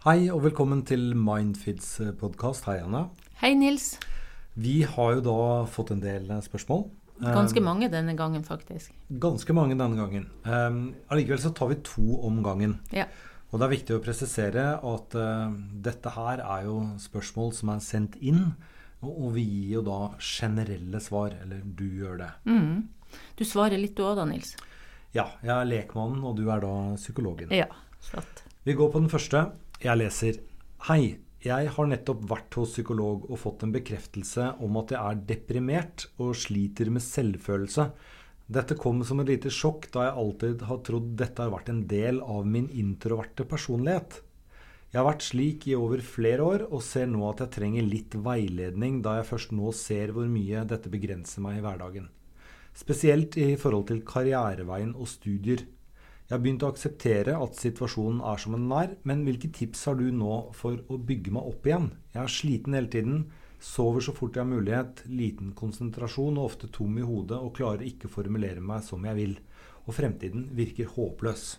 Hei og velkommen til Mindfids podkast. Hei, Anna. Hei, Nils. Vi har jo da fått en del spørsmål. Ganske mange denne gangen, faktisk. Ganske mange denne gangen. Um, allikevel så tar vi to om gangen. Ja. Og det er viktig å presisere at uh, dette her er jo spørsmål som er sendt inn. Og, og vi gir jo da generelle svar. Eller du gjør det. Mm. Du svarer litt du òg da, Nils? Ja. Jeg er lekmannen, og du er da psykologen. Ja, slett Vi går på den første. Jeg leser Hei. Jeg har nettopp vært hos psykolog og fått en bekreftelse om at jeg er deprimert og sliter med selvfølelse. Dette kom som et lite sjokk, da jeg alltid har trodd dette har vært en del av min introverte personlighet. Jeg har vært slik i over flere år, og ser nå at jeg trenger litt veiledning, da jeg først nå ser hvor mye dette begrenser meg i hverdagen. Spesielt i forhold til karriereveien og studier. Jeg har begynt å akseptere at situasjonen er som den er, men hvilke tips har du nå for å bygge meg opp igjen? Jeg er sliten hele tiden, sover så fort jeg har mulighet, liten konsentrasjon og ofte tom i hodet og klarer ikke å formulere meg som jeg vil. Og fremtiden virker håpløs.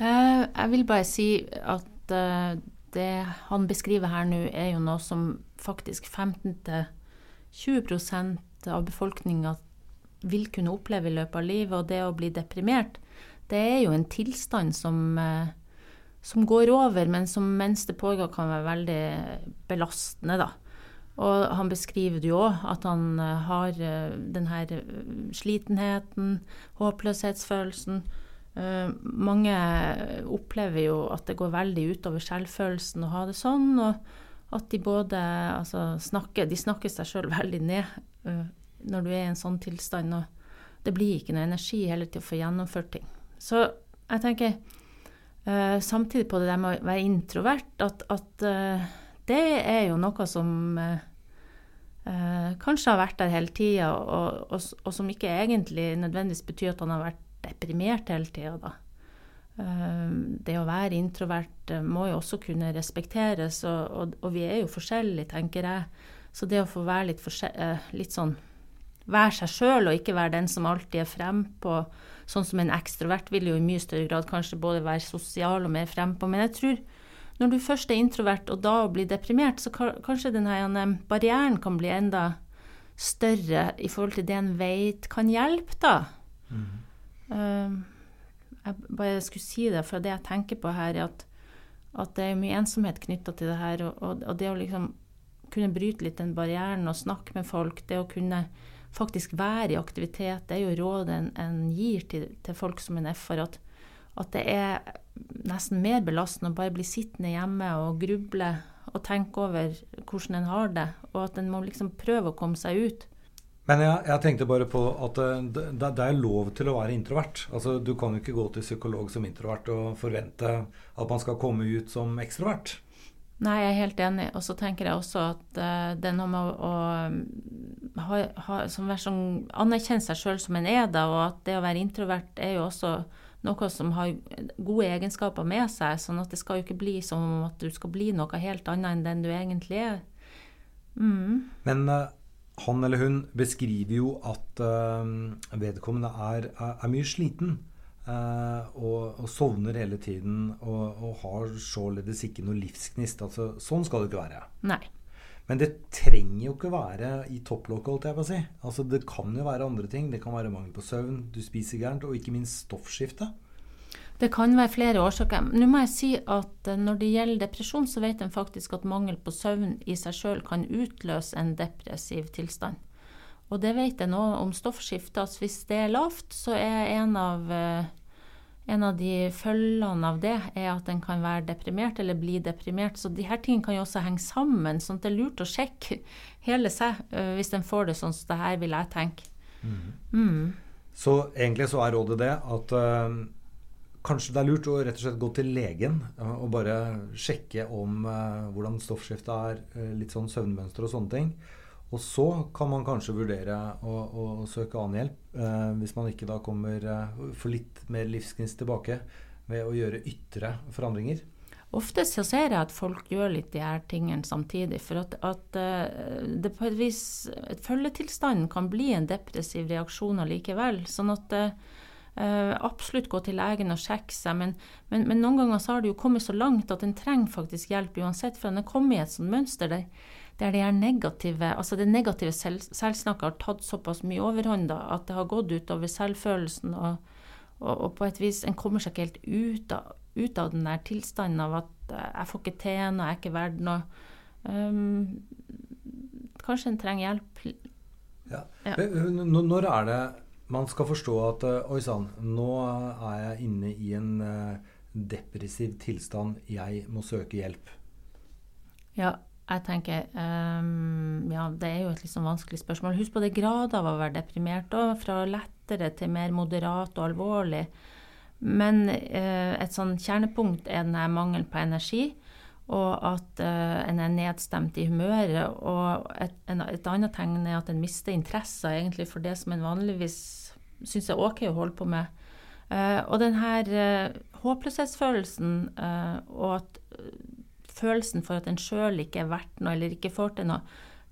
Uh, jeg vil bare si at uh, det han beskriver her nå, er jo noe som faktisk 15-20% av befolkninga vil kunne oppleve i løpet av livet. Og det å bli deprimert, det er jo en tilstand som, uh, som går over, men som mens det pågår kan være veldig belastende, da. Og han beskriver det jo òg, at han har denne slitenheten, håpløshetsfølelsen. Mange opplever jo at det går veldig utover selvfølelsen å ha det sånn, og at de både altså, snakker De snakker seg sjøl veldig ned når du er i en sånn tilstand, og det blir ikke noe energi heller til å få gjennomført ting. Så jeg tenker uh, samtidig på det der med å være introvert, at, at det er jo noe som kanskje har vært der hele tida, og, og, og som ikke egentlig nødvendigvis betyr at han har vært deprimert hele tida, da. Det å være introvert må jo også kunne respekteres, og, og, vi er jo forskjellige, tenker jeg. Så det å få være litt, litt sånn Være seg sjøl og ikke være den som alltid er frempå. Sånn som en ekstrovert vil jo i mye større grad kanskje både være sosial og mer frempå. Men jeg tror når du først er introvert og da blir deprimert, så kanskje denne barrieren kan bli enda større i forhold til det en vet kan hjelpe, da. Mm. Uh, jeg bare skulle si det, for det jeg tenker på her, er at, at det er mye ensomhet knytta til det her. Og, og, og, det å liksom kunne bryte litt den barrieren og snakke med folk, det å kunne faktisk være i aktivitet, det er jo rådet en, en gir til, til, folk som en F-er. At, at det er nesten mer belastende å bare bli sittende hjemme og gruble og tenke over hvordan en har det, og at en må liksom prøve å komme seg ut. Men jeg, jeg, tenkte bare på at det, det, er lov til å være introvert. Altså, Du kan jo ikke gå til psykolog som introvert og forvente at man skal komme ut som ekstrovert. Nei, jeg er helt enig. Og så tenker jeg også at uh, det er noe med å, å ha, ha, som sånn, anerkjenne seg sjøl som en er, da, og at det å være introvert er jo også noe som har gode egenskaper med seg. sånn at det skal jo ikke bli som at du skal bli noe helt annet enn den du egentlig er. Mm. Men uh, han eller hun beskriver jo at uh, vedkommende er, er, er, mye sliten. Uh, og, og, sovner hele tiden og, og, har således ikke noe livsgnist. Altså, sånn skal det ikke være. Nei. Men det trenger jo ikke være i topplokket, holdt jeg på å si. Altså, det kan jo være andre ting. Det kan være mangel på søvn, du spiser gærent, og ikke minst stoffskifte. Det kan være flere årsaker. Nå må jeg si at eh, når det gjelder depresjon, så vet en faktisk at mangel på søvn i seg sjøl kan utløse en depressiv tilstand. Og det vet jeg nå om stoffskifte. Altså hvis det er lavt, så er en av, eh, en av de følgene av det er at en kan være deprimert eller bli deprimert. Så de her tingene kan jo også henge sammen. sånn at det er lurt å sjekke hele seg eh, hvis en får det sånn som det her, vil jeg tenke. Mm. Mm. Så egentlig så er rådet det at øh, Kanskje det er lurt å rett og slett gå til legen og bare sjekke om øh, hvordan stoffskiftet er, litt sånn søvnmønster og sånne ting. Og så kan man kanskje vurdere å, å søke annen hjelp, eh, hvis man ikke da kommer for litt mer livsgnist tilbake ved å gjøre ytre forandringer. Ofte så ser jeg at folk gjør litt de her tingene samtidig. For at, at det på et vis Følgetilstanden kan bli en depressiv reaksjon allikevel. Sånn at Uh, absolutt gå til legen og sjekke seg, men, men, men, noen ganger så har det jo kommet så langt at en trenger faktisk hjelp uansett, for en har kommet i et sånt mønster der, der det, negative, altså det negative selv, selvsnakket har tatt såpass mye overhånd da, at det har gått utover selvfølelsen, og, og, og, på et vis en kommer seg ikke helt ut av, ut av den der tilstanden av at uh, jeg får ikke til noe, jeg er ikke verdt noe. Um, kanskje en trenger hjelp. Ja. Ja. Når er det man skal forstå at eh, Oi sann, nå er jeg inne i en uh, depressiv tilstand. Jeg må søke hjelp. Ja, jeg tenker um, Ja, det er jo et litt sånn vanskelig spørsmål. Husk på det grader av å være deprimert. òg. fra lettere til mer moderat og alvorlig. Men uh, et sånn kjernepunkt er denne mangelen på energi. Og at uh, en er nedstemt i humøret. Og et, en, et, annet tegn er at en mister interesser egentlig for det som en vanligvis syns er OK å holde på med. Uh, og den her uh, håpløshetsfølelsen og at følelsen for at en sjøl ikke er verdt noe eller ikke får til noe,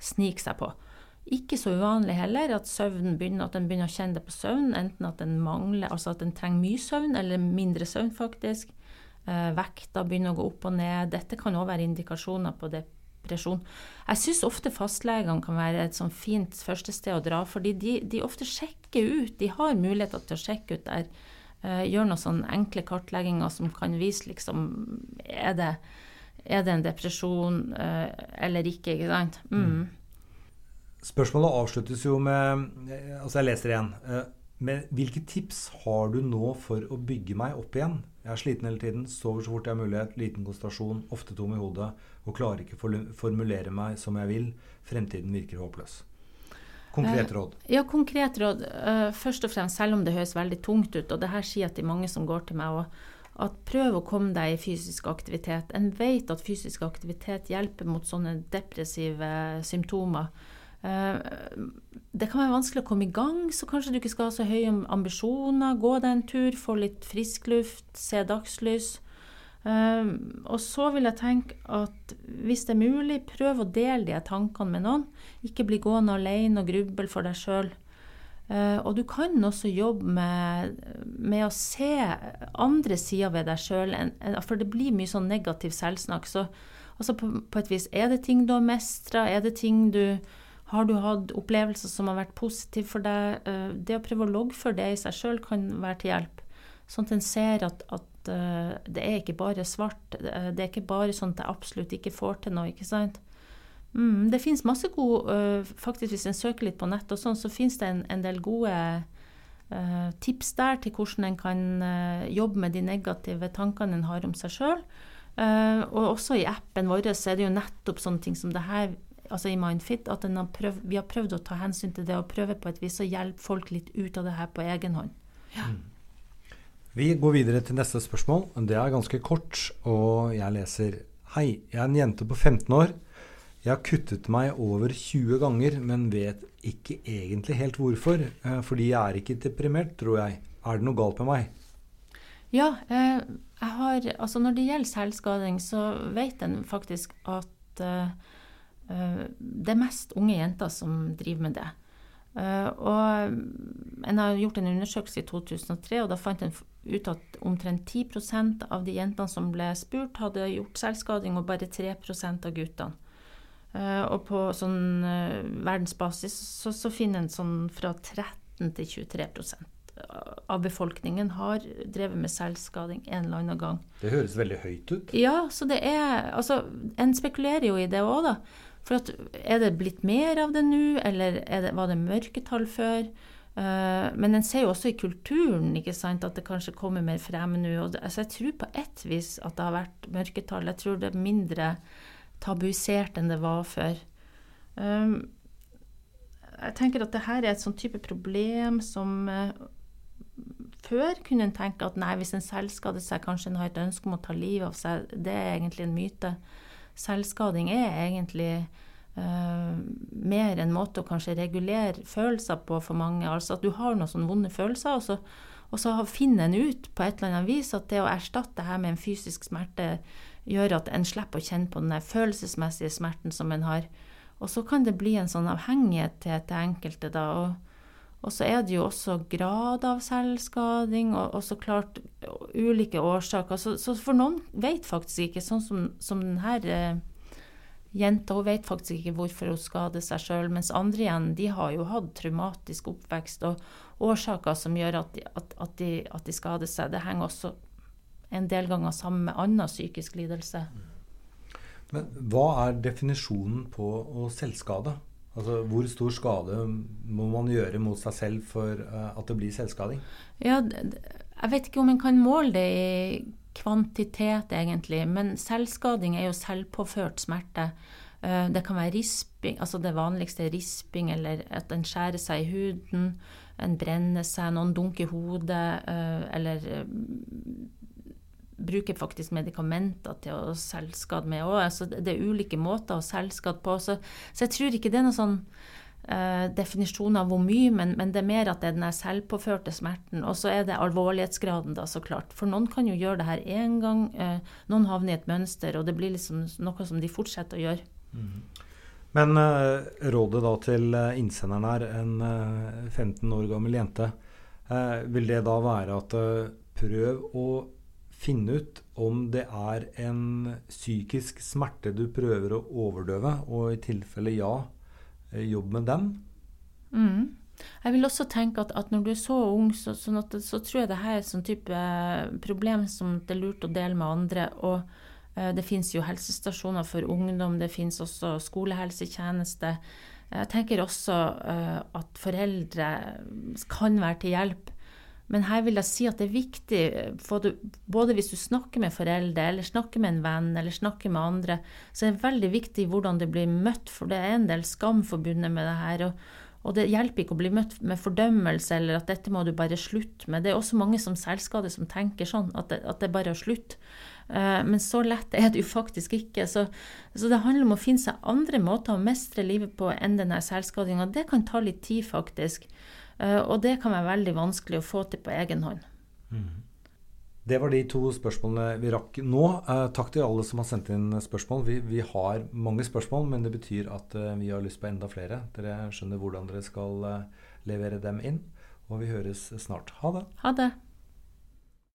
sniker seg på. Ikke så uvanlig heller at søvnen begynner, at en begynner å kjenne det på søvn, enten at en mangler, altså at en trenger mye søvn eller mindre søvn, faktisk. Eh, vekta begynner å gå opp og ned. Dette kan òg være indikasjoner på depresjon. Jeg syns ofte fastlegene kan være et sånn fint første sted å dra, fordi de, de, ofte sjekker ut. De har muligheter til å sjekke ut der. Uh, gjør noen sånne enkle kartlegginger som kan vise liksom Er det, er det en depresjon uh, eller ikke? Ikke sant? Mm. Mm. Spørsmålet avsluttes jo med Altså, jeg leser igjen. Men hvilke tips har du nå for å bygge meg opp igjen? Jeg er sliten hele tiden, sover så fort jeg har mulighet, liten konsentrasjon, ofte tom i hodet og klarer ikke å formulere meg som jeg vil. Fremtiden virker håpløs. Konkret eh, råd? Ja, konkret råd. Uh, først og fremst, selv om det høres veldig tungt ut, og det her sier jeg til mange som går til meg òg, at prøv å komme deg i fysisk aktivitet. En vet at fysisk aktivitet hjelper mot sånne depressive symptomer. Uh, det kan være vanskelig å komme i gang, så kanskje du ikke skal ha så høye ambisjoner. Gå deg en tur, få litt frisk luft, se dagslys. Um, og så vil jeg tenke at hvis det er mulig, prøv å dele de tankene med noen. Ikke bli gående alene og gruble for deg sjøl. Eh, og du kan også jobbe med, med å se andre sider ved deg sjøl, for det blir mye sånn negativ selvsnakk. Så altså på, på, et vis, er det ting du har mestra? Er det ting du har du hatt opplevelser som har vært positive for deg? Eh, det å prøve å loggføre det i seg sjøl kan være til hjelp. Sånn at en ser at, at eh, det er ikke bare svart. Det er ikke bare sånn at jeg absolutt ikke får til noe. ikke sant? Mm, det finnes masse gode Faktisk, hvis en søker litt på nett, og sånn, så finnes det en, en del gode tips der til hvordan en kan jobbe med de negative tankene en har om seg sjøl. og også i appen vår er det jo nettopp sånne ting som det her altså i Mindfit, at har prøvd, vi har prøvd å ta hensyn til det og prøve på et vis å hjelpe folk litt ut av det her på egen hånd. Ja. Mm. Vi går videre til neste spørsmål. Det er ganske kort, og jeg leser Hei, jeg er en jente på 15 år. Jeg har kuttet meg over 20 ganger, men vet ikke egentlig helt hvorfor. Eh, fordi jeg er ikke deprimert, tror jeg. Er det noe galt med meg? Ja, eh, jeg har Altså når det gjelder selvskading, så vet en faktisk at eh, det er mest unge jenter som driver med det. Uh, og En har gjort en undersøkelse i 2003, og da fant en ut at omtrent 10% av de jentene som ble spurt, hadde gjort selvskading, og bare 3 av guttene. Uh, og på sånn verdensbasis så, så, finner en sånn fra 13 til 23% av befolkningen har drevet med selvskading en eller annen gang. Det høres veldig høyt ut. Ja, så det er Altså, en spekulerer jo i det òg, da. For at, er det blitt mer av det nå, eller det, var det mørketall før? Uh, men en ser jo også i kulturen ikke sant, at det kanskje kommer mer frem nå. Altså jeg tror på ett vis at det har vært mørketall. Jeg tror det er mindre tabuisert enn det var før. Um, jeg tenker at det her er et sånn type problem som uh, Før kunne en tenke at nei, hvis en selvskader seg, kanskje en har et ønske om å ta livet av seg. Det er egentlig en myte selvskading er egentlig uh, mer en måte å kanskje regulere følelser på for mange. Altså at du har noen sånne vonde følelser, og så, og så finner en ut på et eller annet vis at det å erstatte det her med en fysisk smerte gjør at en slipper å kjenne på den følelsesmessige smerten som en har. Og så kan det bli en sånn avhengighet til, til enkelte, da. Og, Og så er det jo også grad av selvskading, og, og så klart ulike årsaker. Så, så, for noen vet faktisk ikke, sånn som, som denne eh, jenta, hun vet faktisk ikke hvorfor hun skader seg sjøl. Mens andre igjen, de har jo hatt traumatisk oppvekst og årsaker som gjør at de, at, at de, at de skader seg. Det henger også en del ganger sammen med annen psykisk lidelse. Men hva er definisjonen på å selvskade? Altså, Hvor stor skade må man gjøre mot seg selv for uh, at det blir selvskading? Ja, jeg vet ikke om en kan måle det i kvantitet, egentlig. Men selvskading er jo selvpåført smerte. Uh, det kan være risping, altså det vanligste er risping, eller at en skjærer seg i huden. En brenner seg, noen dunker hodet, uh, eller bruker faktisk medikamenter til å selvskade med òg. Altså, det er ulike måter å selvskade på. Så, så, jeg tror ikke det er noen sånn uh, definisjon av hvor mye, men, men, det er mer at det er den selvpåførte smerten. Og så er det alvorlighetsgraden, da, så klart. For noen kan jo gjøre det her én gang, uh, noen havner i et mønster, og det blir liksom noe som de fortsetter å gjøre. Mm. Men uh, rådet da til innsenderen her, en 15 år gammel jente, vil det da være at prøv å finne ut om det er en psykisk smerte du prøver å overdøve, og i tilfelle ja, eh, jobb med den. Mm. Jeg vil også tenke at, at, når du er så ung, så, sånn at, så tror jeg det her er et sånn type eh, problem som det er lurt å dele med andre. Og uh, det finnes jo helsestasjoner for ungdom, det finnes også skolehelsetjeneste. Jeg tenker også uh, at foreldre kan være til hjelp. Men her vil jeg si at det er viktig, både hvis du snakker med foreldre, eller snakker med en venn, eller snakker med andre, så er det veldig viktig hvordan det blir møtt, for det er en del skam forbundet med det her. Og, og det hjelper ikke å bli møtt med fordømmelse eller at dette må du bare slutte med. Det er også mange som selvskader som tenker sånn, at det, at det bare er å slutte. Uh, men så lett er det jo faktisk ikke. Så, så, det handler om å finne seg andre måter å mestre livet på enn denne selvskadinga. Det kan ta litt tid, faktisk. Eh, og det kan være veldig vanskelig å få til på egen hånd. Mm. Det var de to spørsmålene vi rakk nå. Eh, takk til alle som har sendt inn spørsmål. Vi, vi, har mange spørsmål, men det betyr at eh, vi har lyst på enda flere. Dere skjønner hvordan dere skal levere dem inn. Og vi høres snart. Ha det. Ha det.